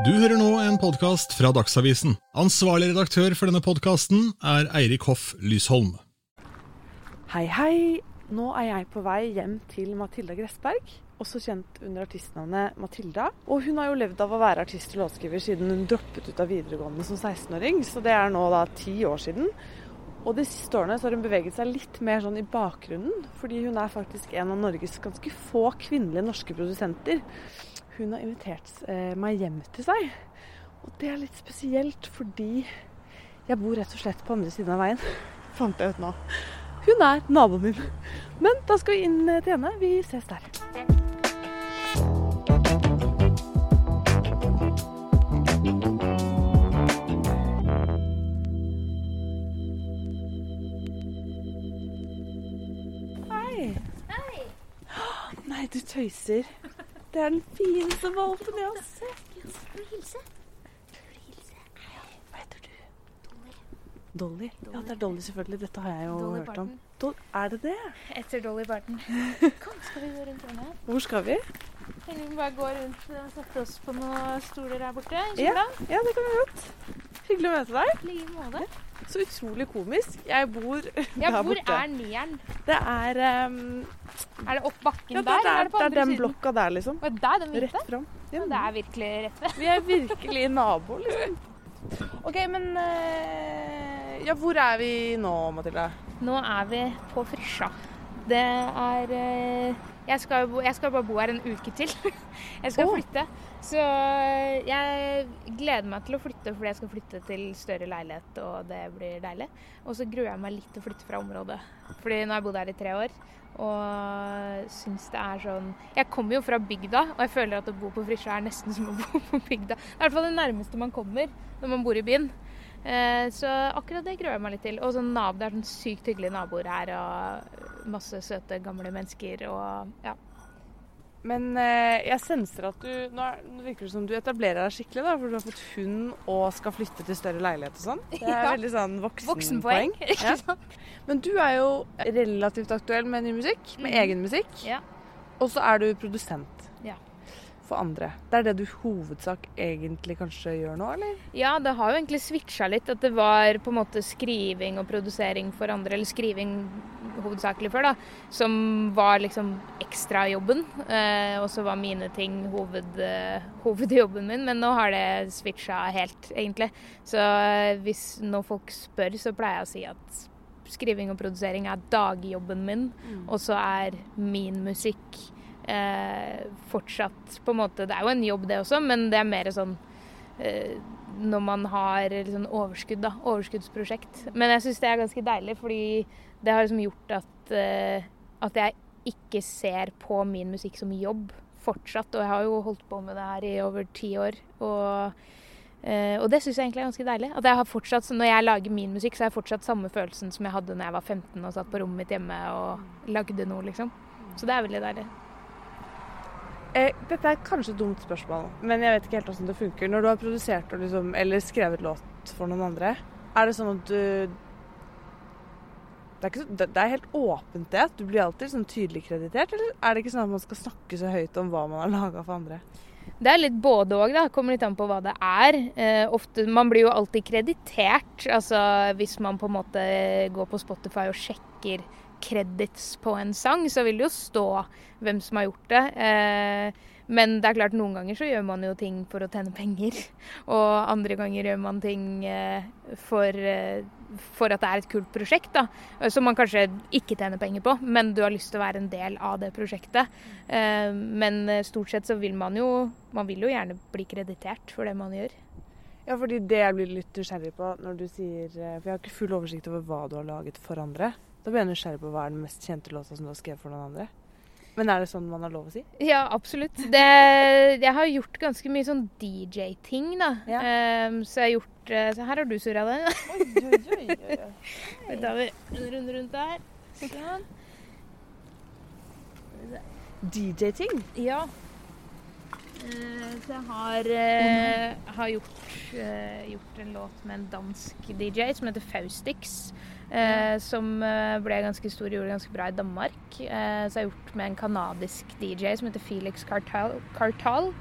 Du hører nå en podkast fra Dagsavisen. Ansvarlig redaktør for denne podkasten er Eirik Hoff Lysholm. Hei, hei. Nå er jeg på vei hjem til Matilda Gressberg, også kjent under artistnavnet Matilda. Og hun har jo levd av å være artist og låtskriver siden hun droppet ut av videregående som 16-åring, så det er nå da ti år siden. Og de siste årene så har hun beveget seg litt mer sånn i bakgrunnen, fordi hun er faktisk en av Norges ganske få kvinnelige norske produsenter. Hun har invitert eh, meg hjem til seg. Og det er litt spesielt fordi jeg bor rett og slett på andre siden av veien. Fant jeg ut nå. Hun er naboen min. Men da skal vi inn eh, til henne. Vi ses der. Hei. Hei! Nei, du tøyser. Det er den fineste valpen jeg har sett. Vil du hilse? Hva heter du? Dolly. Ja, det er Dolly selvfølgelig. Dette har jeg jo Dolly hørt om. Parton. Dol er det det? Etter Dolly Barton. Kom, skal vi gå rundt hjørnet? Hvor skal vi? Kan vi bare gå rundt og sette oss på noen stoler her borte? Ja. Ja, det kan vi godt. Hyggelig å møte deg. Like måte. Så utrolig komisk. Jeg bor Ja, der hvor borte. er nieren? Det er um, Er det opp bakken Ja, der, det, eller er er, det på det er andre den siden? blokka der, liksom. Og der, den? Rett fram. Ja, Ja, det er virkelig rett ved. Vi er virkelig naboer, liksom. OK, men uh, Ja, hvor er vi nå, Mathilde? Nå er vi på Frisja. Det er eh, jeg skal, bo, jeg skal bare bo her en uke til. Jeg skal oh. flytte. Så jeg gleder meg til å flytte fordi jeg skal flytte til større leilighet, og det blir deilig. Og så gruer jeg meg litt til å flytte fra området. Fordi nå har jeg bodd her i tre år. Og syns det er sånn Jeg kommer jo fra bygda, og jeg føler at å bo på Frisja er nesten som å bo på bygda. Det er i hvert fall det nærmeste man kommer når man bor i byen. Eh, Så akkurat det gruer jeg meg litt til. Og sånn nabo, det er sånn sykt hyggelige naboer her, og masse søte, gamle mennesker og ja. Men eh, jeg senser at du Nå, er, nå virker det som du etablerer deg skikkelig, da, for du har fått hund og skal flytte til større leilighet og sånn. Det er Ja. veldig sånn Voksenpoeng. voksenpoeng. Ja. Men du er jo relativt aktuell med ny musikk, med mm. egen musikk. Ja. Og så er du produsent. For andre. Det er det du hovedsak egentlig kanskje gjør nå, eller? Ja, det har jo egentlig switcha litt. At det var på en måte skriving og produsering for andre, eller skriving hovedsakelig før, da, som var liksom ekstrajobben. Eh, og så var mine ting hoved, eh, hovedjobben min, men nå har det switcha helt, egentlig. Så eh, hvis når folk spør, så pleier jeg å si at skriving og produsering er dagjobben min, og så er min musikk eh, fortsatt på en måte Det er jo en jobb, det også, men det er mer sånn eh, når man har sånn overskudd, da. Overskuddsprosjekt. Men jeg syns det er ganske deilig, fordi det har liksom gjort at, eh, at jeg ikke ser på min musikk som jobb fortsatt. Og jeg har jo holdt på med det her i over ti år. Og, Uh, og det syns jeg egentlig er ganske deilig. At jeg har fortsatt, Når jeg lager min musikk, så har jeg fortsatt samme følelsen som jeg hadde når jeg var 15 og satt på rommet mitt hjemme og lagde noe, liksom. Så det er veldig deilig. Eh, dette er kanskje et dumt spørsmål, men jeg vet ikke helt hvordan det funker. Når du har produsert liksom, eller skrevet låt for noen andre, er det sånn at du det er, så, det er helt åpent det. at Du blir alltid sånn tydelig kreditert, eller er det ikke sånn at man skal snakke så høyt om hva man har laga for andre? Det er litt både òg, da. Kommer litt an på hva det er. Eh, ofte, man blir jo alltid kreditert. Altså hvis man på en måte går på Spotify og sjekker credits på en sang, så vil det jo stå hvem som har gjort det. Eh, men det er klart, noen ganger så gjør man jo ting for å tjene penger. Og andre ganger gjør man ting eh, for, eh, for at det er et kult prosjekt, da. Som man kanskje ikke tjener penger på, men du har lyst til å være en del av det prosjektet. Men stort sett så vil man jo Man vil jo gjerne bli kreditert for det man gjør. Ja, fordi det jeg blir litt nysgjerrig på når du sier For jeg har ikke full oversikt over hva du har laget for andre. Da blir jeg nysgjerrig på hva er den mest kjente låta som du har skrevet for noen andre. Men er det sånn man har lov å si? Ja, absolutt. Det, jeg har gjort ganske mye sånn DJ-ting, da. Ja. Um, så jeg har gjort Så her har du surra det. Oi, oi, oi, oi. Da tar vi en runde rundt der. Sånn. DJ-ting? Ja. Uh, Så jeg har, eh, har gjort, eh, gjort en låt med en dansk DJ som heter Faustix. Eh, som eh, ble ganske stor og gjorde det ganske bra i Danmark. Eh, så jeg har gjort med en kanadisk DJ som heter Felix Cartal. Cartal.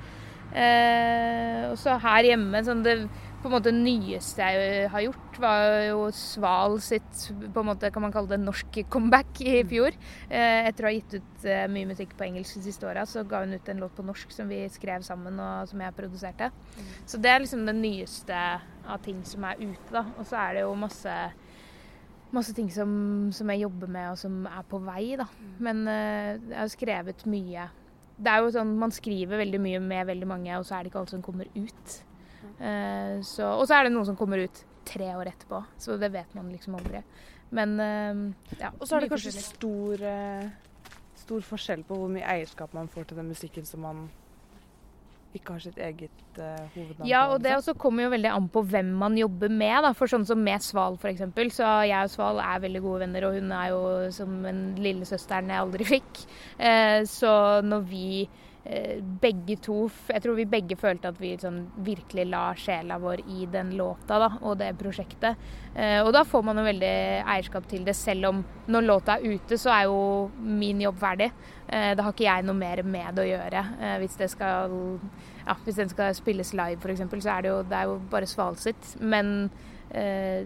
Eh, og så her hjemme sånn det på en måte nyeste jeg har gjort, var jo Sval sitt på en måte kan man kalle det norsk comeback i fjor. Eh, etter å ha gitt ut eh, mye musikk på engelsk de siste åra, så ga hun ut en låt på norsk som vi skrev sammen og som jeg produserte. Mm. Så det er liksom det nyeste av ting som er ute, da. Og så er det jo masse masse ting som, som, jeg jobber med og som er på vei, da. Mm. Men uh, jeg har skrevet mye. Det er jo sånn, Man skriver veldig mye med veldig mange, og så er det ikke alt som kommer ut. Uh, så, og så er det noen som kommer ut tre år etterpå, så det vet man liksom aldri. Men uh, ja. Og så er det kanskje stor, stor forskjell på hvor mye eierskap man får til den musikken som man ikke har sitt eget uh, hovednavn. Ja, og det også kommer jo veldig an på hvem man jobber med. Da. For sånn som med Sval f.eks. Så jeg og Sval er veldig gode venner, og hun er jo som en lillesøsteren jeg aldri fikk. Uh, så når vi begge to Jeg tror vi begge følte at vi sånn, virkelig la sjela vår i den låta da, og det prosjektet. Eh, og da får man jo veldig eierskap til det, selv om når låta er ute, så er jo min jobb ferdig. Eh, da har ikke jeg noe mer med det å gjøre. Eh, hvis, det skal, ja, hvis den skal spilles live, f.eks., så er det jo, det er jo bare svalsitt. Men eh,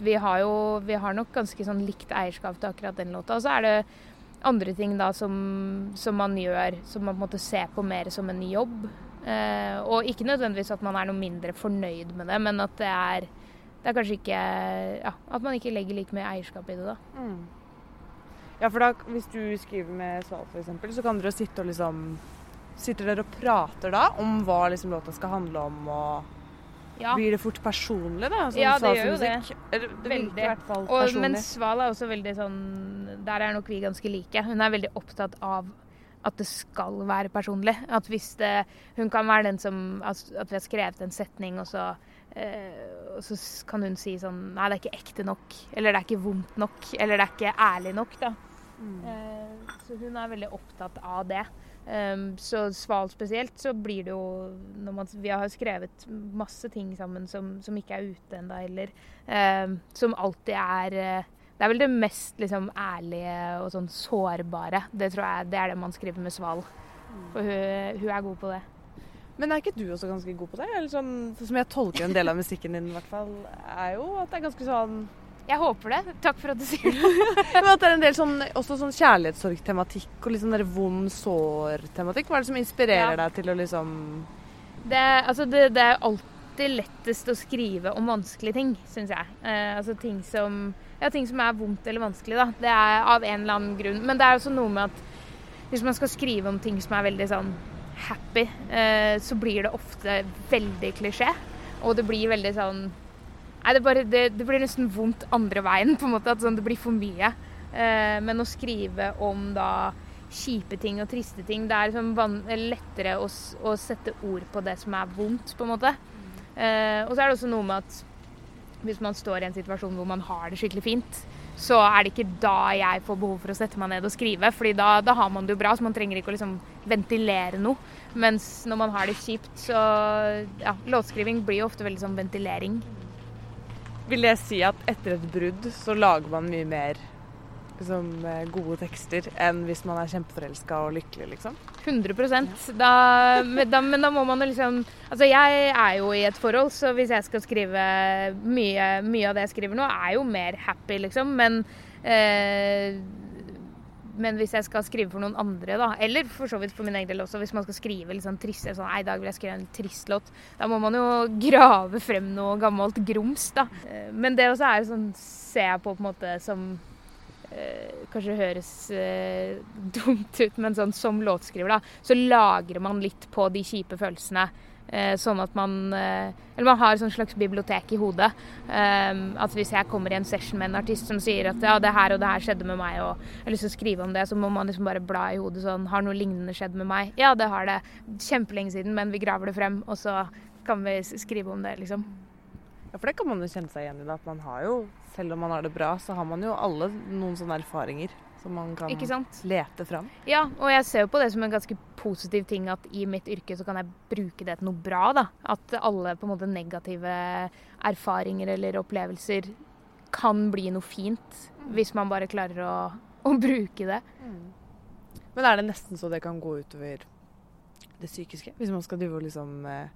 vi har jo vi har nok ganske sånn likt eierskap til akkurat den låta. Og så er det andre ting da som, som, man gjør, som man på en måte ser på mer som en jobb. Eh, og ikke nødvendigvis at man er noe mindre fornøyd med det, men at det er, det er kanskje ikke Ja, at man ikke legger like mye eierskap i det, da. Mm. Ja, for da, hvis du skriver med Sval f.eks., så kan dere sitte og liksom Sitter dere og prater da om hva liksom låta skal handle om, og ja. Blir det fort personlig, da? Sånn ja, det gjør jo det. det veldig. Og, men Sval er også veldig sånn Der er nok vi ganske like. Hun er veldig opptatt av at det skal være personlig. At hvis det Hun kan være den som At vi har skrevet en setning, og så, eh, og så kan hun si sånn Nei, det er ikke ekte nok. Eller det er ikke vondt nok. Eller det er ikke ærlig nok, da. Mm. Eh, så hun er veldig opptatt av det. Um, så Sval spesielt, så blir det jo når man, Vi har skrevet masse ting sammen som, som ikke er ute ennå heller. Um, som alltid er uh, Det er vel det mest liksom, ærlige og sånn sårbare. Det tror jeg det er det man skriver med Sval. For hun, hun, er god på det. Men er ikke du også ganske god på det? Eller sånn, Som jeg tolker en del av musikken din, i hvert fall, er jo at det er ganske sånn jeg håper det. Takk for at du sier det. Men at det er en del sånn, også sånn kjærlighetssorgtematikk og litt sånn vond sår-tematikk. Hva er det som inspirerer ja. deg til å liksom det, altså det, det, er alltid lettest å skrive om vanskelige ting, syns jeg. Eh, altså ting som, ja, ting som er vondt eller vanskelig, da. Det er av en eller annen grunn. Men det er også noe med at hvis man skal skrive om ting som er veldig sånn happy, eh, så blir det ofte veldig klisjé. Og det blir veldig sånn Nei, det, bare, det, det, blir nesten vondt andre veien, på en måte. At sånn, det blir for mye. Eh, men å skrive om da kjipe ting og triste ting, det er liksom lettere å, å, sette ord på det som er vondt, på en måte. Eh, og så er det også noe med at hvis man står i en situasjon hvor man har det skikkelig fint, så er det ikke da jeg får behov for å sette meg ned og skrive. fordi da, da har man det jo bra, så man trenger ikke å liksom ventilere noe. Mens når man har det kjipt, så ja, Låtskriving blir jo ofte veldig sånn ventilering. Vil det si at etter et brudd så lager man mye mer liksom, gode tekster enn hvis man er kjempeforelska og lykkelig, liksom? 100 da, da, Men da må man jo liksom Altså, jeg er jo i et forhold, så hvis jeg skal skrive Mye, mye av det jeg skriver nå, er jo mer happy, liksom. Men eh, men hvis jeg skal skrive for noen andre, da, eller for så vidt for min egen del også, hvis man skal skrive litt sånn trist, sånn, I dag vil jeg skrive en trist låt, da må man jo grave frem noe gammelt grums, da. Eh, men det også er sånn, ser jeg på på en måte som eh, Kanskje høres eh, dumt ut, men sånn som låtskriver, da, så lagrer man litt på de kjipe følelsene sånn at man eh, Eller man har et slags bibliotek i hodet. Eh, at hvis jeg kommer i en session med en artist som sier at ja, det her og det her skjedde med meg, og jeg har lyst til å skrive om det, så må man liksom bare bla i hodet sånn Har noe lignende skjedd med meg? Ja, det har det. Kjempelenge siden, men vi graver det frem, og så kan vi skrive om det, liksom. Ja, for det kan man jo kjenne seg igjen i. da, At man har jo, selv om man har det bra, så har man jo alle noen sånne erfaringer som man kan lete fram. Ja, og jeg ser jo på det som en ganske positiv ting at i mitt yrke så kan jeg bruke det til noe bra. da. At alle på en måte negative erfaringer eller opplevelser kan bli noe fint mm. hvis man bare klarer å, å bruke det. Mm. Men er det nesten så det kan gå utover det psykiske? Hvis man skal drive og liksom eh,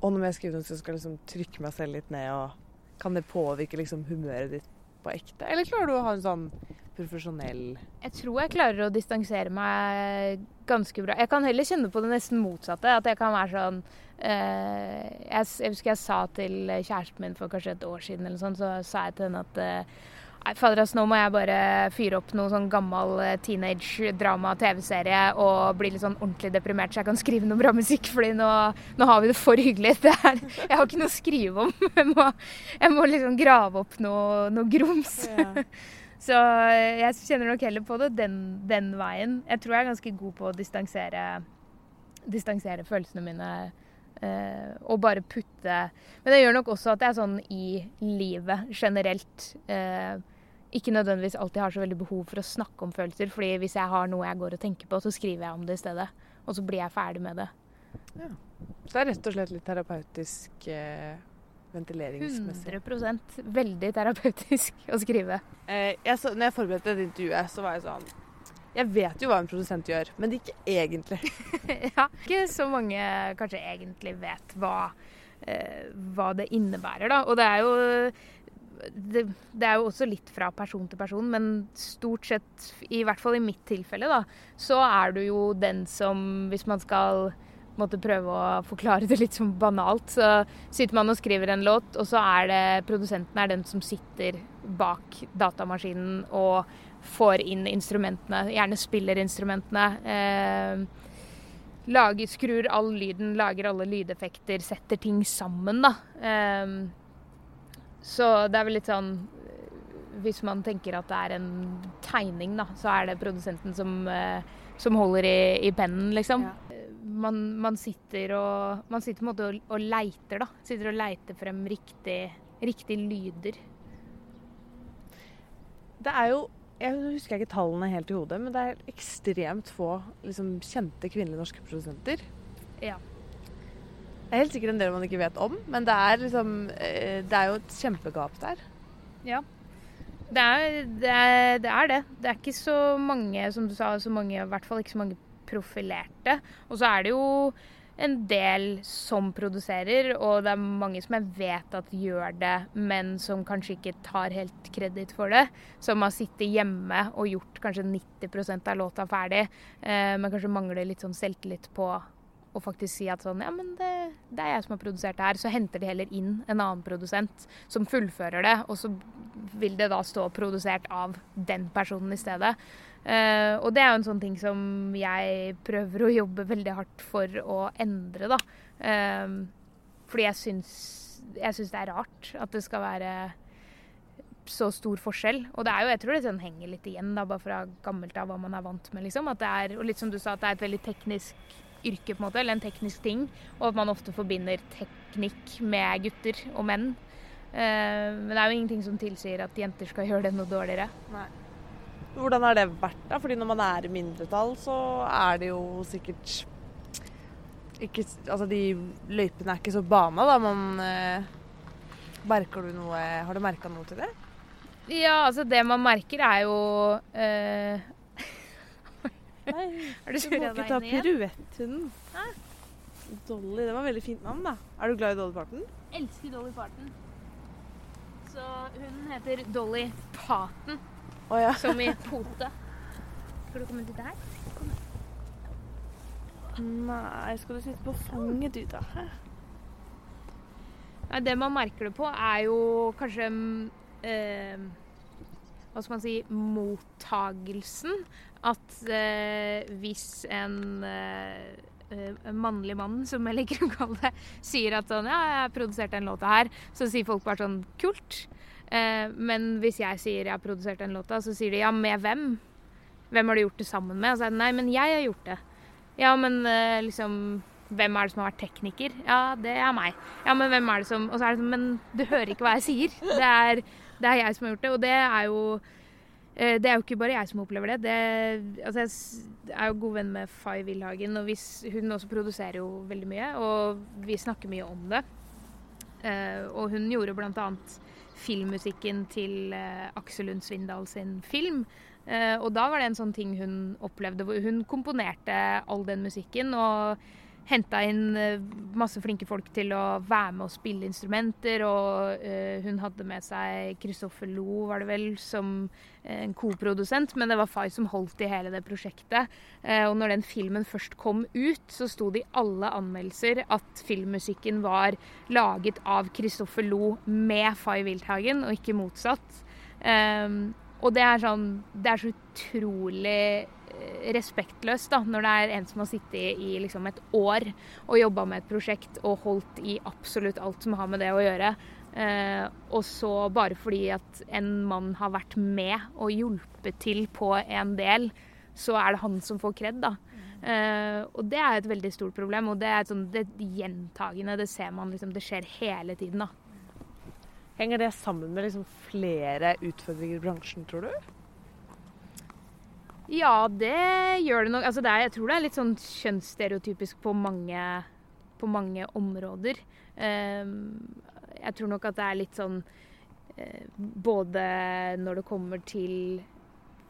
Og når jeg skriver noe, så skal jeg liksom trykke meg selv litt ned, og kan det påvirke liksom humøret ditt på ekte? Eller klarer du å ha en sånn profesjonell Jeg tror jeg klarer å distansere meg ganske bra. Jeg kan heller kjenne på det nesten motsatte. At jeg kan være sånn eh, jeg, jeg, husker jeg sa til kjæresten min for kanskje et år siden eller sånn, så sa jeg til henne at eh, Nei, fader, ass, nå må jeg bare fyre opp noe sånn gammel eh, teenage-drama-TV-serie og bli litt sånn ordentlig deprimert, så jeg kan skrive noe bra musikk. fordi nå, nå har vi det for hyggelig. Det er, jeg har ikke noe å skrive om. Jeg må, jeg må liksom grave opp noe, noe grums. Ja. Så jeg kjenner nok heller på det den, den, veien. Jeg tror jeg er ganske god på å distansere, distansere følelsene mine. Eh, og bare putte Men det gjør nok også at jeg er sånn i livet generelt. Ikke nødvendigvis alltid har så veldig behov for å snakke om følelser. fordi hvis jeg har noe jeg går og tenker på, så skriver jeg om det i stedet. Og så blir jeg ferdig med det. Ja. Så det er rett og slett litt terapeutisk eh, ventileringsmessig? 100 Veldig terapeutisk å skrive. Eh, jeg så, når jeg forberedte dette intervjuet, så var jeg sånn Jeg vet jo hva en produsent gjør, men ikke egentlig. ja, ikke så mange kanskje egentlig vet hva, eh, hva det innebærer, da. Og det er jo det, det, er jo også litt fra person til person, men stort sett, i hvert fall i mitt tilfelle, da, så er du jo den som, hvis man skal måtte prøve å forklare det litt sånn banalt, så sitter man og skriver en låt, og så er det produsenten er den som sitter bak datamaskinen og får inn instrumentene, gjerne spiller instrumentene. Eh, lager, skrur all lyden, lager alle lydeffekter, setter ting sammen, da. Eh, så det er vel litt sånn Hvis man tenker at det er en tegning, da, så er det produsenten som, eh, som holder i, i pennen, liksom. Ja. Man, man, sitter og Man sitter på en måte og, og leiter, da. Sitter og leiter frem riktig, riktig lyder. Det er jo jeg husker ikke tallene helt i hodet, men det er ekstremt få liksom, kjente kvinnelige norske produsenter. Ja. Det er helt sikkert en del man ikke vet om, men det er, liksom, eh, det er jo et kjempegap der. Ja. Det er, det er, det er det. Det er ikke så mange, som du sa, så mange, i hvert fall ikke så mange profilerte. Og så er det jo en del som produserer, og det er mange som jeg vet at gjør det, men som kanskje ikke tar helt kreditt for det. Som har sittet hjemme og gjort kanskje 90% av låta ferdig, eh, men kanskje mangler litt sånn selvtillit på å faktisk si at sånn Ja, men det, det, er jeg som har produsert det her. Så henter de heller inn en annen produsent som fullfører det, og så vil det da stå produsert av den personen i stedet. Uh, og det er jo en sånn ting som jeg prøver å jobbe veldig hardt for å endre, da. Uh, fordi jeg syns, jeg syns det er rart at det skal være så stor forskjell. Og det er jo, jeg tror det sånn henger litt igjen da, bare fra gammelt av hva man er vant med. liksom. At det er, og litt som du sa, at det er et veldig teknisk yrke, på en måte, eller en teknisk ting. Og at man ofte forbinder teknikk med gutter og menn. Uh, men det er jo ingenting som tilsier at jenter skal gjøre det noe dårligere. Nei. Hvordan har det vært, da? Fordi når man er i mindretall, så er det jo sikkert ikke Altså, de løypene er ikke så bana, da. Man eh, Merker du noe Har du merka noe til det? Ja, altså det man merker er jo eh, Nei, du, du må ikke ta piruetthunden. Dolly, det var veldig fint navn, da. Er du glad i Dolly Parton? Elsker Dolly Parton. Så hun heter Dolly Parton. Oh, ja. Som i pote. Skal du komme til der? Kom. Nei, skal du sitte på fanget du, da? Nei, det man merker det på, er jo kanskje eh, Hva skal man si mottagelsen. At eh, hvis en eh, mannlig mann, som jeg liker å kalle det, sier at sånn Ja, jeg har produsert den låta her, så sier folk bare sånn Kult. Eh, men hvis jeg sier jeg har produsert den låta, så sier de ja, med hvem? Hvem har du gjort det sammen med? Og så er det nei, men jeg har gjort det. Ja, men eh, liksom Hvem er det som har vært tekniker? Ja, det er meg. Ja, men hvem er det som Og så er det sånn Men du hører ikke hva jeg sier. Det er, det er jeg som har gjort det. Og det er jo eh, det er jo ikke bare jeg som opplever det. det altså jeg er jo god venn med Fay Wilhagen, og hun også produserer jo veldig mye. Og vi snakker mye om det. og hun gjorde annet filmmusikken til uh, Aksel Lund Svindal sin film. Og da var det en sånn ting hun opplevde. Hun komponerte all den musikken. Og henta inn eh, masse flinke folk til å være med og spille instrumenter. Og uh, hun hadde med seg Kristoffer Lo, var det vel, som en koprodusent. Men det var Fay som holdt i hele det prosjektet. Og når den filmen først kom ut, så sto det i alle anmeldelser at filmmusikken var laget av Kristoffer Lo med Fay Wildhagen, og ikke motsatt. Og det er sånn Det er så utrolig respektløst da, når det er en som har sittet i liksom et år og jobba med et prosjekt og holdt i absolutt alt som har med det å gjøre. Eh, og så bare fordi at en mann har vært med og hjulpet til på en del, så er det han som får kred, da. Eh, og det er et veldig stort problem, og det er sånn, det gjentagende. Det ser man liksom, det skjer hele tiden, da. Henger det sammen med liksom flere utfordringer i bransjen, tror du? Ja, det gjør det nok. Altså, det er, jeg tror det er litt sånn kjønnsstereotypisk på mange, på mange områder. Um, jeg tror nok at det er litt sånn uh, Både når det kommer til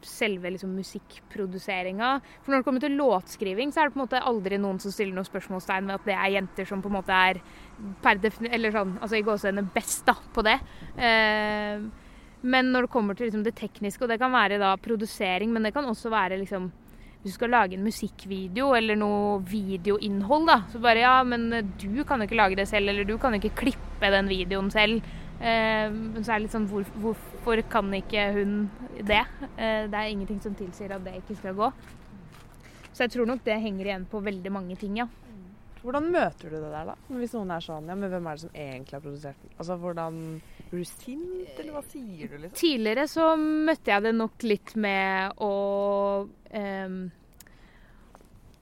selve liksom, musikkproduseringa. For når det kommer til låtskriving, så er det på en måte aldri noen som stiller noen spørsmålstegn ved at det er jenter som på en måte er per eller sånn, altså i gåsehudene best da, på det. Uh, men når det kommer til liksom det tekniske, og det kan være da produsering, men det kan også være liksom hvis du skal lage en musikkvideo eller noe videoinnhold, da, så bare ja, men du kan jo ikke lage det selv, eller du kan jo ikke klippe den videoen selv. Eh, men så er det litt sånn hvor, hvorfor kan ikke hun det? Eh, det er ingenting som tilsier at det ikke skal gå. Så jeg tror nok det henger igjen på veldig mange ting, ja. Hvordan møter du det der, da? Hvis noen er sånn Ja, men hvem er det som egentlig har produsert den? Altså, hvordan blir du sint, eller hva sier du, liksom? Tidligere så møtte jeg det nok litt med å um,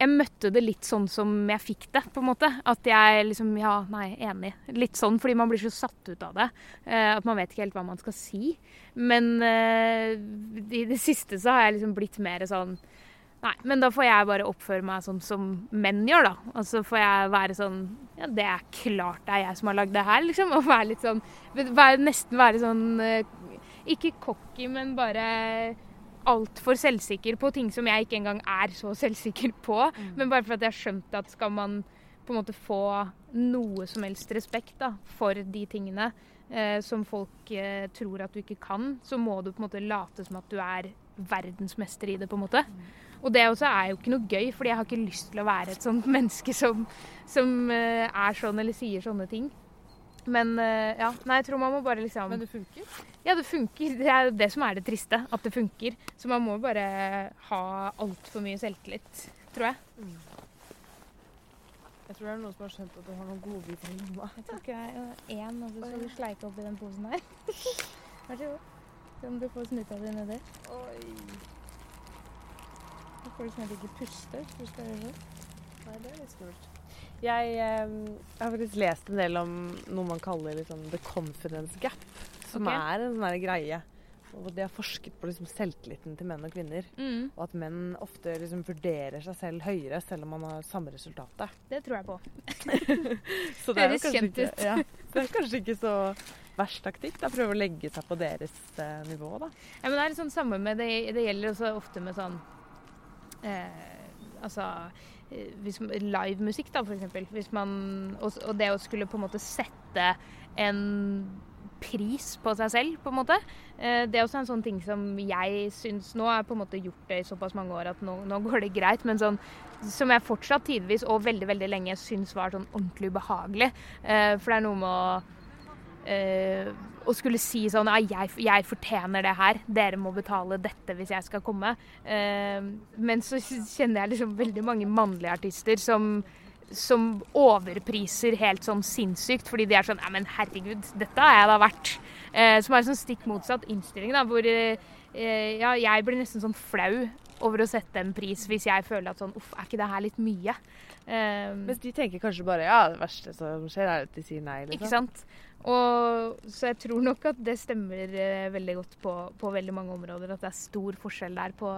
Jeg møtte det litt sånn som jeg fikk det, på en måte. At jeg liksom Ja, nei, enig. Litt sånn fordi man blir så satt ut av det. Uh, at man vet ikke helt hva man skal si. Men uh, i det siste så har jeg liksom blitt mer sånn Nei, men da får jeg bare oppføre meg sånn som menn gjør, da. Og så får jeg være sånn Ja, det er klart det er jeg som har lagd det her, liksom. Og være litt sånn være, Nesten være sånn eh, Ikke cocky, men bare altfor selvsikker på ting som jeg ikke engang er så selvsikker på. Mm. Men bare for at jeg har skjønt at skal man på en måte få noe som helst respekt da, for de tingene eh, som folk eh, tror at du ikke kan, så må du på en måte late som at du er verdensmester i det, på en måte. Mm. Og det også er jo ikke noe gøy, fordi jeg har ikke lyst til å være et sånt menneske som, som uh, er sånn eller sier sånne ting. Men uh, ja, nei, jeg tror man må bare liksom Men det funker? Ja, det funker. Det er det som er det triste. At det funker. Så man må bare ha altfor mye selvtillit, tror jeg. Mm. Jeg tror det er noen som har skjønt at du har noen godbiter i lomma. Jeg er én, og så skal du sleike oppi den posen her. Vær så god. Så om du få snuta di nedi. Oi. Du får liksom ikke puste hvis du skal det. Nei, det er litt skummelt. Jeg, eh, jeg, har faktisk lest en del om noe man kaller liksom the confidence gap. Som okay. er en sånn greie. Og de har forsket på liksom selvtilliten til menn og kvinner. Mm. Og at menn ofte liksom vurderer seg selv høyere, selv om man har samme resultatet. Det tror jeg på. så det Høres kjent ut. Ja, det er kanskje ikke så verst taktikk. da, Prøve å legge seg på deres eh, nivå. da. Ja, men Det er litt sånn samme med det, det gjelder også ofte med sånn eh, Altså live musikk, da, f.eks. Og, og det å skulle på en måte sette en pris på seg selv, på en måte. Eh, det er også en sånn ting som jeg syns Nå har jeg på en måte gjort det i såpass mange år at nå, nå går det greit, men sånn som jeg fortsatt tidvis og veldig veldig lenge syns var sånn ordentlig ubehagelig. Eh, for det er noe med å Uh, og skulle si sånn ja, jeg, jeg, fortjener det her, dere må betale dette hvis jeg skal komme. Eh, men så kjenner jeg liksom veldig mange mannlige artister som, som overpriser helt sånn sinnssykt, fordi de er sånn ja, men herregud, dette har jeg da vært. Eh, som er sånn stikk motsatt innstilling, da, hvor ja, jeg blir nesten sånn flau over å sette en pris hvis jeg føler at sånn uff, er ikke det her litt mye? Mens de tenker kanskje bare ja, det verste som skjer er at de sier nei. Liksom. Ikke sant? Og, så jeg tror nok at det stemmer eh, veldig godt på, på, veldig mange områder. At det er stor forskjell der på,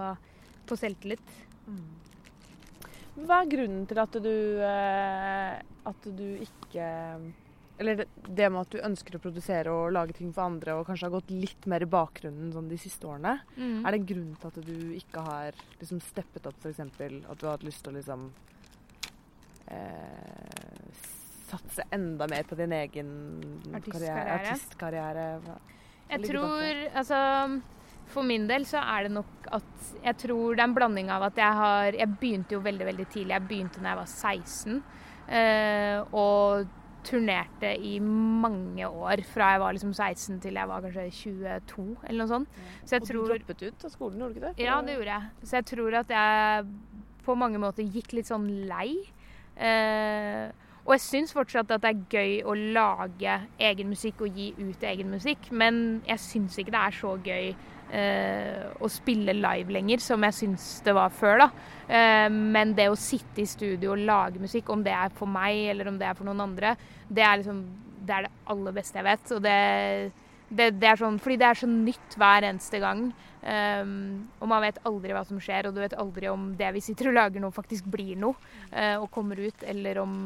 på selvtillit. Mm. Hva er grunnen til at du, eh, at du ikke Eller det, det, med at du ønsker å produsere og lage ting for andre, og kanskje har gått litt mer i bakgrunnen sånn de siste årene. Mm. Er det en grunn til at du ikke har liksom steppet opp, f.eks.? At du har hatt lyst til å liksom eh, satse enda mer på din egen Artistkarriere. karriere- artistkarriere? Hva- Jeg tror Altså for min del så er det nok at Jeg tror det er en blanding av at jeg har Jeg begynte jo veldig, veldig tidlig. Jeg begynte da jeg var 16. eh, og turnerte i mange år. Fra jeg var liksom 16 til jeg var kanskje 22, eller noe sånt. Så jeg og tror du droppet ut av skolen, gjorde du ikke det? Ja, det gjorde jeg. Så jeg tror at jeg på mange måter gikk litt sånn lei. Eh, og jeg syns fortsatt at det er gøy å lage egen musikk og gi ut egen musikk, men jeg syns ikke det er så gøy eh, å spille live lenger som jeg syns det var før. da. Eh, men det å sitte i studio og lage musikk, om det er for meg eller om det er for noen andre, det er liksom det er det aller beste jeg vet. Og det, det, det er sånn, fordi det er så nytt hver eneste gang. Um, og man vet aldri hva som skjer, og du vet aldri om det vi sitter og lager nå, faktisk blir noe uh, og kommer ut, eller om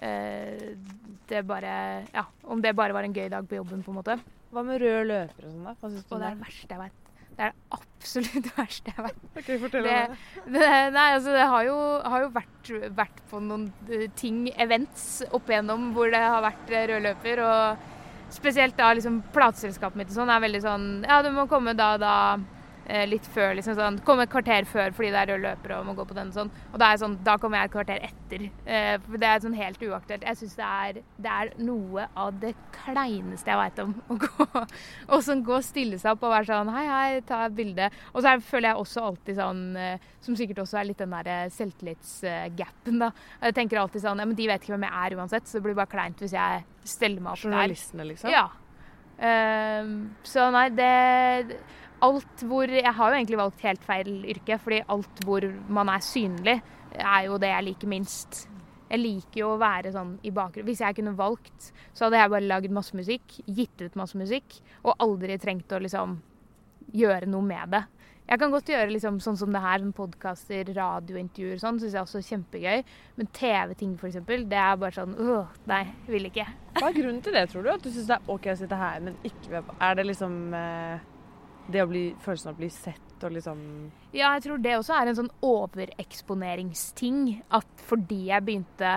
det bare Ja, om det bare var en gøy dag på jobben, på en måte. Hva med rød løper og sånn, da? Hva syns du Og det er det? verste jeg vet. Det er det absolutt verste jeg vet. Okay, fortell Det- det. Det, nei, altså det har jo, har jo vært, vært på noen eh, ting, events, opp igjennom hvor det har vært eh, rød løper. Og spesielt da liksom plateselskapet mitt og sånn er veldig sånn Ja, du må komme da og da. Eh, Litt før, liksom sånn. Komme et kvarter før fordi det er rød løper og må gå på den og sånn. Og da er jeg sånn, da kommer jeg et kvarter etter. Eh, For det er sånn helt uaktuelt. Jeg syns det, er- det er noe av det kleineste jeg veit om. Å gå og sånn gå og stille seg opp og være sånn Hei, hei, ta et bilde. Og så er, føler jeg også alltid sånn eh, Som sikkert også er litt den der selvtillitsgapen, da. Jeg tenker alltid sånn Ja, men de vet ikke hvem jeg er uansett, så det blir bare kleint hvis jeg steller meg opp der. Journalistene, liksom? Ja. Ehm, så nei, det Alt hvor Jeg har jo egentlig valgt helt feil yrke, fordi alt hvor man er synlig, er jo det jeg liker minst. Jeg liker jo å være sånn i bakgrunnen. Hvis jeg kunne valgt, så hadde jeg bare lagd masse musikk, gitt ut masse musikk, og aldri trengt å liksom gjøre noe med det. Jeg kan godt gjøre liksom sånn som det her, sånn podkaster, radiointervjuer og sånn, syns jeg også er kjempegøy. Men TV-ting, eksempel, det er bare sånn øh, nei, vil ikke. Hva er grunnen til det, tror du? At du syns det er OK å sitte her, men ikke Er det liksom eh, det å bli følelsen av å bli sett og liksom Ja, jeg tror det også er en sånn overeksponeringsting. At fordi jeg begynte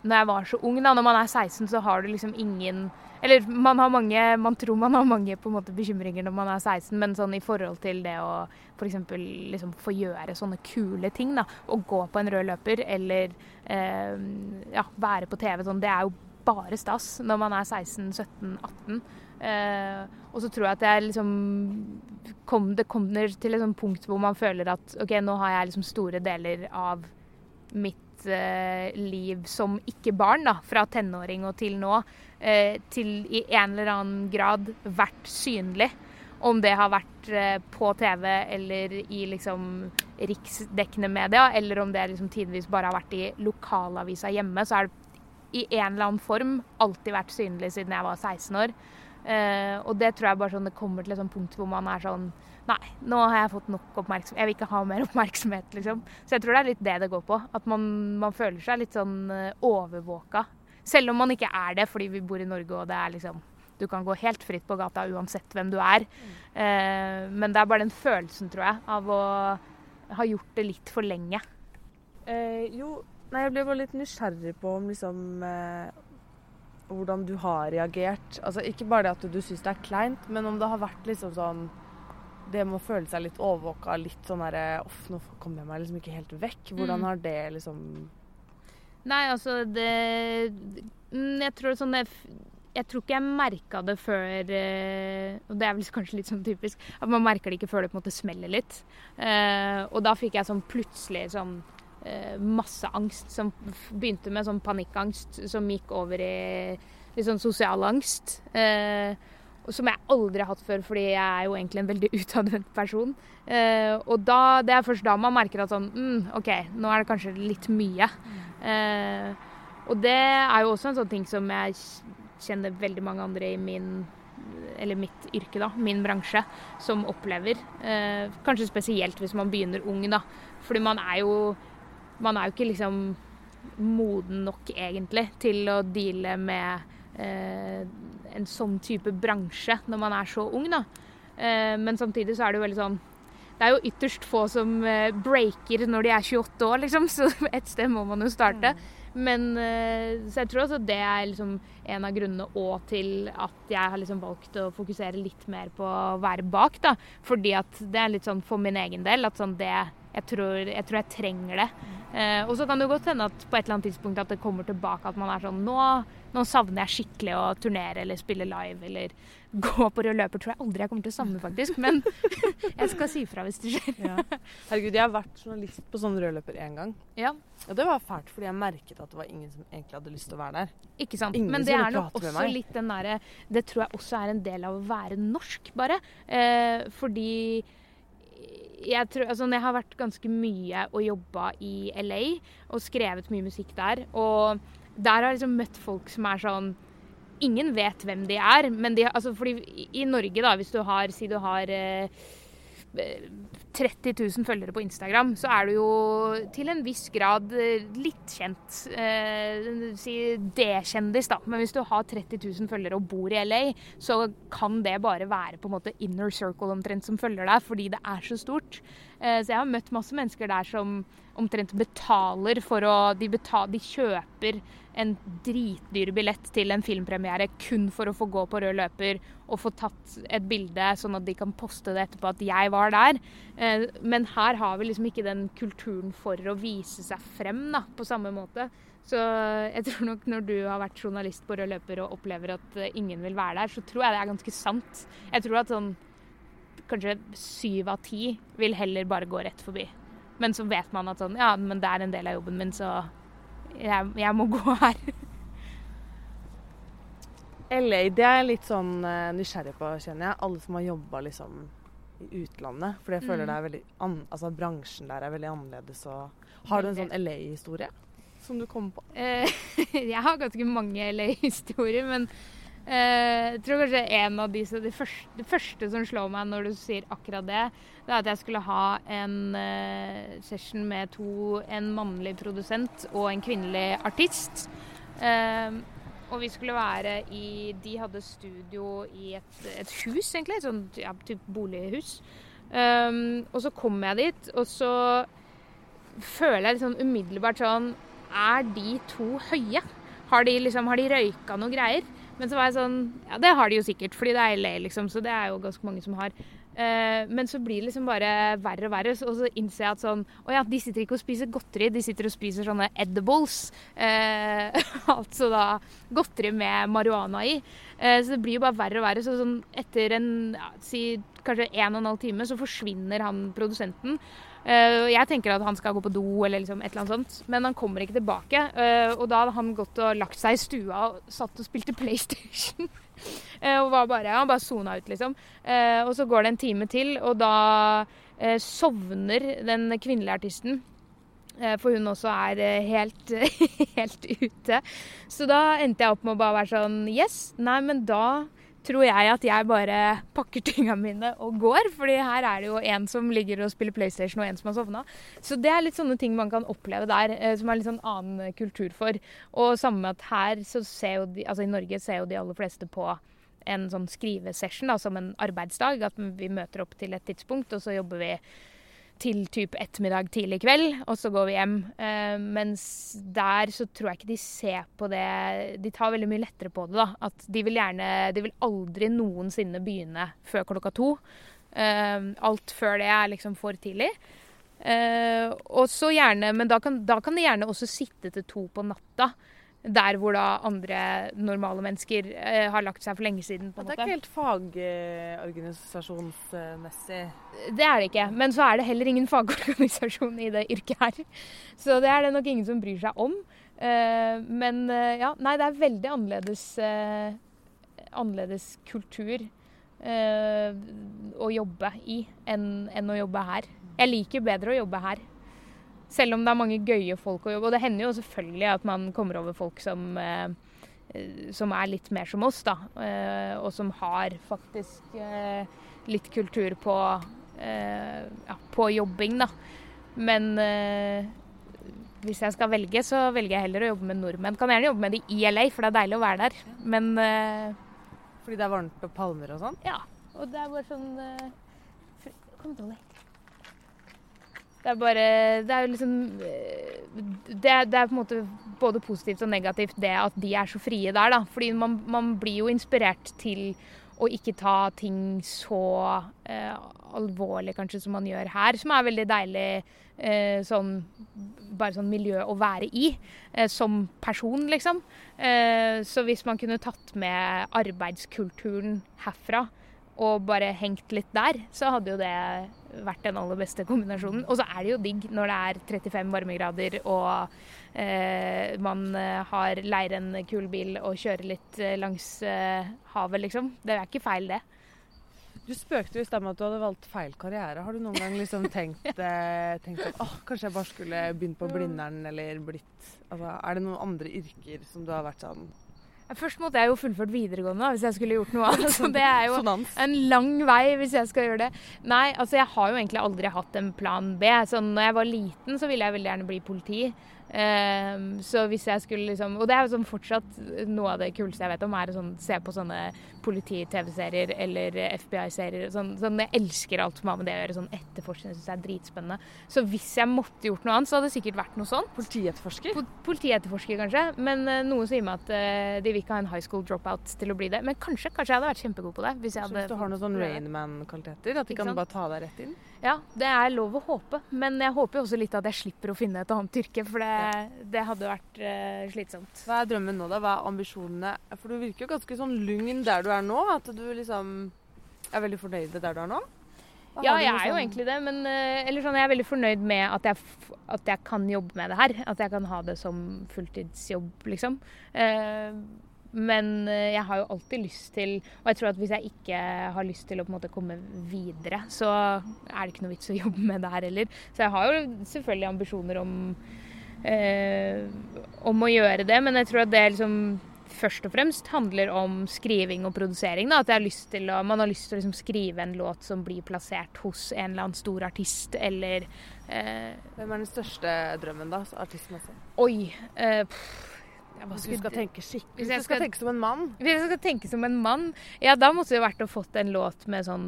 når jeg var så ung, da, når man er 16, så har du liksom ingen Eller man har mange Man tror man har mange på en måte bekymringer når man er 16, men sånn i forhold til det å f.eks. liksom få gjøre sånne kule ting, da. Å gå på en rød løper eller eh, ja, være på TV sånn, det er jo bare stas når man er 16-17-18. Eh, og så tror jeg at jeg liksom kom, Det kommer til et sånt punkt hvor man føler at OK, nå har jeg liksom store deler av mitt eh, liv som ikke-barn, da, fra tenåring og til nå, eh, til i en eller annen grad vært synlig. Om det har vært eh, på TV eller i liksom riksdekkende media, eller om det liksom tidvis bare har vært i lokalavisa hjemme, så er det i en eller annen form alltid vært synlig siden jeg var 16 år. Eh, og det tror jeg bare sånn det kommer til et sånt punkt hvor man er sånn Nei, nå har jeg fått nok oppmerksomhet. Jeg vil ikke ha mer oppmerksomhet, liksom. Så jeg tror det er litt det det går på. At man, man føler seg litt sånn eh, overvåka. Selv om man ikke er det fordi vi bor i Norge og det er liksom Du kan gå helt fritt på gata uansett hvem du er. Eh, men det er bare den følelsen, tror jeg, av å ha gjort det litt for lenge. eh, Jo, nei, jeg ble bare litt nysgjerrig på om liksom Hvordan du har reagert. Altså ikke bare det at du syns det er kleint, men om det har vært liksom sånn Det med å føle seg litt overvåka, litt sånn herre Uff, nå kommer jeg meg liksom ikke helt vekk. Hvordan Mm. har det liksom Nei, altså det mm, Jeg tror sånn det Jeg tror ikke jeg merka det før eh, Og det er vel kanskje litt sånn typisk at man merker det ikke før det på en måte smeller litt. Eh, og da fikk jeg sånn plutselig sånn masse angst som begynte med sånn panikkangst som gikk over i litt sånn sosial angst. Eh, som jeg aldri har hatt før, fordi jeg er jo egentlig en veldig utadvendt person. Eh, og da, det er først da man merker at sånn mm, OK, nå er det kanskje litt mye. Eh, og det er jo også en sånn ting som jeg kjenner veldig mange andre i min eller mitt yrke, da, min bransje, som opplever. Eh, kanskje spesielt hvis man begynner ung, da. Fordi man er jo Man er jo ikke liksom moden nok, egentlig, til å deale med eh, en sånn type bransje når man er så ung, da. Eh, men samtidig så er det jo veldig sånn det er jo ytterst få som eh, breaker når de er 28 år, liksom, så et sted må man jo starte. Men eh, Så jeg tror også det er liksom en av grunnene òg til at jeg har liksom valgt å fokusere litt mer på å være bak. da. Fordi at det er litt sånn for min egen del at sånn det jeg tror, jeg tror jeg trenger det. Eh, og så kan det godt hende at på et eller annet tidspunkt at det kommer tilbake at man er sånn Nå, nå savner jeg skikkelig å turnere eller spille live eller gå på rød løper. Tror jeg aldri jeg kommer til å savne, faktisk. Men jeg skal si fra hvis det skjer. Ja. Herregud, jeg har vært journalist på sånn rød løper én gang. Ja, Og det var fælt, fordi jeg merket at det var ingen som egentlig hadde lyst til å være der. ikke sant. Ingen Men det er nok også litt den derre Det tror jeg også er en del av å være norsk, bare. Eh, fordi jeg tror, altså jeg har vært ganske mye og jobba i LA og skrevet mye musikk der, og der har jeg liksom møtt folk som er sånn Ingen vet hvem de er, men de, altså fordi i Norge, da, hvis du har Si du har eh, 30 000 følgere på Instagram, så er du jo til en viss grad eh, litt kjent. Eh, si D-kjendis, da. Men hvis du har 30 000 følgere og bor i LA, så kan det bare være på en måte inner circle omtrent som følger deg, fordi det er så stort. Eh, så jeg har møtt masse mennesker der som omtrent betaler for å De, betaler, de kjøper en dritdyr billett til en filmpremiere kun for å få gå på rød løper og få tatt et bilde, sånn at de kan poste det etterpå at jeg var der. Eh, Men her har vi liksom ikke den kulturen for å vise seg frem da, på samme måte. Så jeg tror nok når du har vært journalist på rød løper og opplever at ingen vil være der, så tror jeg det er ganske sant. Jeg tror at sånn kanskje syv av ti vil heller bare gå rett forbi. Men så vet man at sånn, ja, men det er en del av jobben min, så jeg, jeg må gå her. LA, det er jeg litt sånn eh, nysgjerrig på, kjenner jeg. Alle som har jobba liksom i utlandet. For jeg føler Mm. det er veldig an altså bransjen der er veldig annerledes. Har du en sånn LA-historie som du kommer på? Eh, jeg har ganske mange LA-historier, men jeg tror kanskje en av de det første, det første som slår meg når du sier akkurat det, det er at jeg skulle ha en eh, session med to, en mannlig produsent og en kvinnelig artist. Eh, og vi skulle være i De hadde studio i et, et hus, egentlig. Et sånt ja, typ bolighus. Og så kom jeg dit, og så føler jeg litt sånn umiddelbart sånn Er de to høye? Har de liksom, har de røyka noe greier? Men så var jeg sånn Ja, det har de jo sikkert, fordi det er LA, liksom, så det er jo ganske mange som har. Uh, men så blir det liksom bare verre og verre, og så innser jeg at sånn Å ja, de sitter ikke og spiser godteri, de sitter og spiser sånne edibles. Uh, altså da godteri med marihuana i. Uh, så det blir jo bare verre og verre. Så sånn etter en ja, si kanskje en og en halv time så forsvinner han produsenten. Eh, jeg tenker at han skal gå på do eller liksom et eller annet sånt, men han kommer ikke tilbake. Eh, og da hadde han gått og lagt seg i stua og satt og spilte PlayStation. Eh, og var bare, Han bare sona ut, liksom. Og så går det en time til, og da sovner den kvinnelige artisten. For hun også er helt, helt ute. Så da endte jeg opp med å bare være sånn Yes, nei, men da tror jeg at jeg bare pakker tingene mine og går. fordi her er det jo en som ligger og spiller PlayStation, og en som har sovna. Så det er litt sånne ting man kan oppleve der, eh, som er litt sånn annen kultur for. Og samme med at her så ser jo de, altså i Norge ser jo de aller fleste på en sånn skrivesession da, som en arbeidsdag. At vi møter opp til et tidspunkt, og så jobber vi til typ ettermiddag tidlig kveld, og så går vi hjem. Eh, mens der så tror jeg ikke de ser på det De tar veldig mye lettere på det, da. At de vil gjerne De vil aldri noensinne begynne før klokka to. Eh, alt før det er liksom for tidlig. Eh, og så gjerne Men da kan, da kan de gjerne også sitte til to på natta. Der hvor da andre normale mennesker eh, har lagt seg for lenge siden. på en Det er ikke helt fagorganisasjonsmessig. Det er det ikke. Men så er det heller ingen fagorganisasjon i det yrket her. Så det er det nok ingen som bryr seg om. Eh, Men eh, ja, nei, det er veldig annerledes, eh, annerledes kultur eh, å jobbe i enn enn å jobbe her. Jeg liker bedre å jobbe her. Selv om det er mange gøye folk å jobbe Og det hender jo selvfølgelig at man kommer over folk som eh, som er litt mer som oss, da. eh, Og som har faktisk eh, litt kultur på, ja, på jobbing, da. Men hvis jeg skal velge, så velger jeg heller å jobbe med nordmenn. Kan gjerne jobbe med de i LA, for det er deilig å være der. Men Fordi det er varmt og palmer og sånn. ja. Og det er bare sånn eh, til Kom, Dolly. Det er bare Det er jo liksom eh, det, det, er på en måte både positivt og negativt det at de er så frie der, da. Fordi man, man blir jo inspirert til å ikke ta ting så eh, alvorlig kanskje som man gjør her, som er veldig deilig eh, sånn bare sånn miljø å være i eh, som person, liksom. Eh, så hvis man kunne tatt med arbeidskulturen herfra og bare hengt litt der, så hadde jo det vært den aller beste kombinasjonen. Og så er det jo digg når det er 35 varmegrader og eh, man eh, har leier en kul bil og kjører litt eh, langs eh, havet, liksom. Det er ikke feil, det. Du spøkte jo i stad med at du hadde valgt feil karriere. Har du noen gang liksom tenkt, eh, tenkt at oh, kanskje jeg bare skulle begynt på Blindern eller blitt altså, Er det noen andre yrker som du har vært sånn Først måtte jeg jo fullført videregående hvis jeg skulle gjort noe annet. Så det er jo en lang vei hvis jeg skal gjøre det. Nei, altså jeg har jo egentlig aldri hatt en plan B. Så når jeg var liten så ville jeg veldig gjerne bli politi. Um, så hvis jeg skulle liksom Og det er jo sånn fortsatt noe av det kuleste jeg vet om, er å sånn, se på sånne politi-TV-serier eller FBI-serier. Sånn, sånn, jeg elsker alt som har med det å gjøre. Sånn etterforskning syns jeg er dritspennende. Så hvis jeg måtte gjort noe annet, så hadde det sikkert vært noe sånn. Politietterforsker? Po politietterforsker, kanskje. Men uh, noe sier meg at uh, de vil ikke ha en high school dropout til å bli det. Men kanskje, kanskje jeg hadde vært kjempegod på det. Hvis, jeg hadde, hvis du har noen sånn Rainman-kvaliteter? At de kan bare ta deg rett inn? Ja, det er lov å håpe. Men jeg håper jo også litt at jeg slipper å finne et annet yrke, for det, det hadde vært uh, slitsomt. Hva er drømmen nå, da? Hva er ambisjonene? For du virker jo ganske sånn lugn der du er nå. At du liksom er veldig fornøyd der du er nå. Hva ja, jeg er jo egentlig det, men eller sånn, jeg er veldig fornøyd med at jeg, at jeg, kan jobbe med det her. At jeg kan ha det som fulltidsjobb, liksom. Uh, men eh, jeg har jo alltid lyst til Og jeg tror at hvis jeg ikke har lyst til å på en måte komme videre, så er det ikke noe vits å jobbe med det her heller. Så jeg har jo selvfølgelig ambisjoner om, eh, om å gjøre det, men jeg tror at det liksom først og fremst handler om skriving og produsering. Da. At har å, man har lyst til å liksom skrive en låt som blir plassert hos en eller annen stor artist, eller eh, Hvem er den største drømmen, da, artistmessig? Oi. Eh, pff, ja, hvis du skal tenke skikkelig Hvis du skal, skal, tenke som en mann? Hvis jeg skal tenke som en mann, ja da måtte det vært å fått en låt med sånn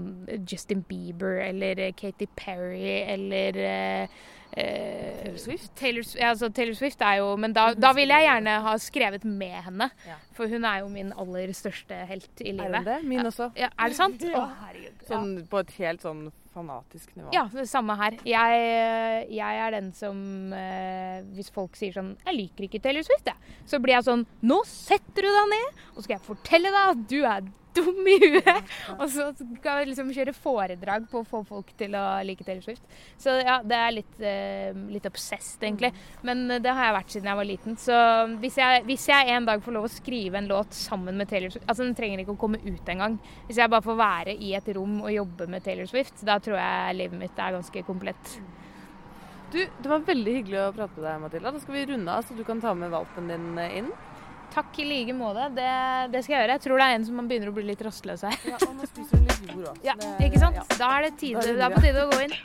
Justin Bieber eller Katy Perry eller eh, Taylor Swift? Taylor, ja, altså Taylor Swift er jo Men da, da vil jeg gjerne ha skrevet med henne. Ja. For hun er jo min aller største helt i livet. Er hun det? Min også. Ja, er det sant? Å, herregud. ja. på et helt sånn fanatisk nivå. Ja, det samme her. Jeg, jeg er den som eh, Hvis folk sier sånn 'Jeg liker ikke Taylor Swift', jeg. Så blir jeg sånn 'Nå setter du deg ned, og skal jeg fortelle deg at du er dum i huet. Og så skal vi liksom kjøre foredrag på å få folk til å like Taylor Swift. Så ja, det er litt, uh, litt obsessed, egentlig. Men uh, det har jeg vært siden jeg var liten. Så hvis jeg, hvis jeg, en dag får lov å skrive en låt sammen med Taylor Swift Altså den trenger ikke å komme ut engang. Hvis jeg bare får være i et rom og jobbe med Taylor Swift, da tror jeg livet mitt er ganske komplett. Du, Det var veldig hyggelig å prate med deg, Matilda. Da skal vi runde av, så du kan ta med valpen din eh, inn. Takk i like måte. Det, det, skal jeg gjøre. Jeg tror det er en som man begynner å bli litt rastløs her. Ja, og nå spiser hun litt jord òg. Ja, ikke sant. Da er det tide, det er på tide å gå inn.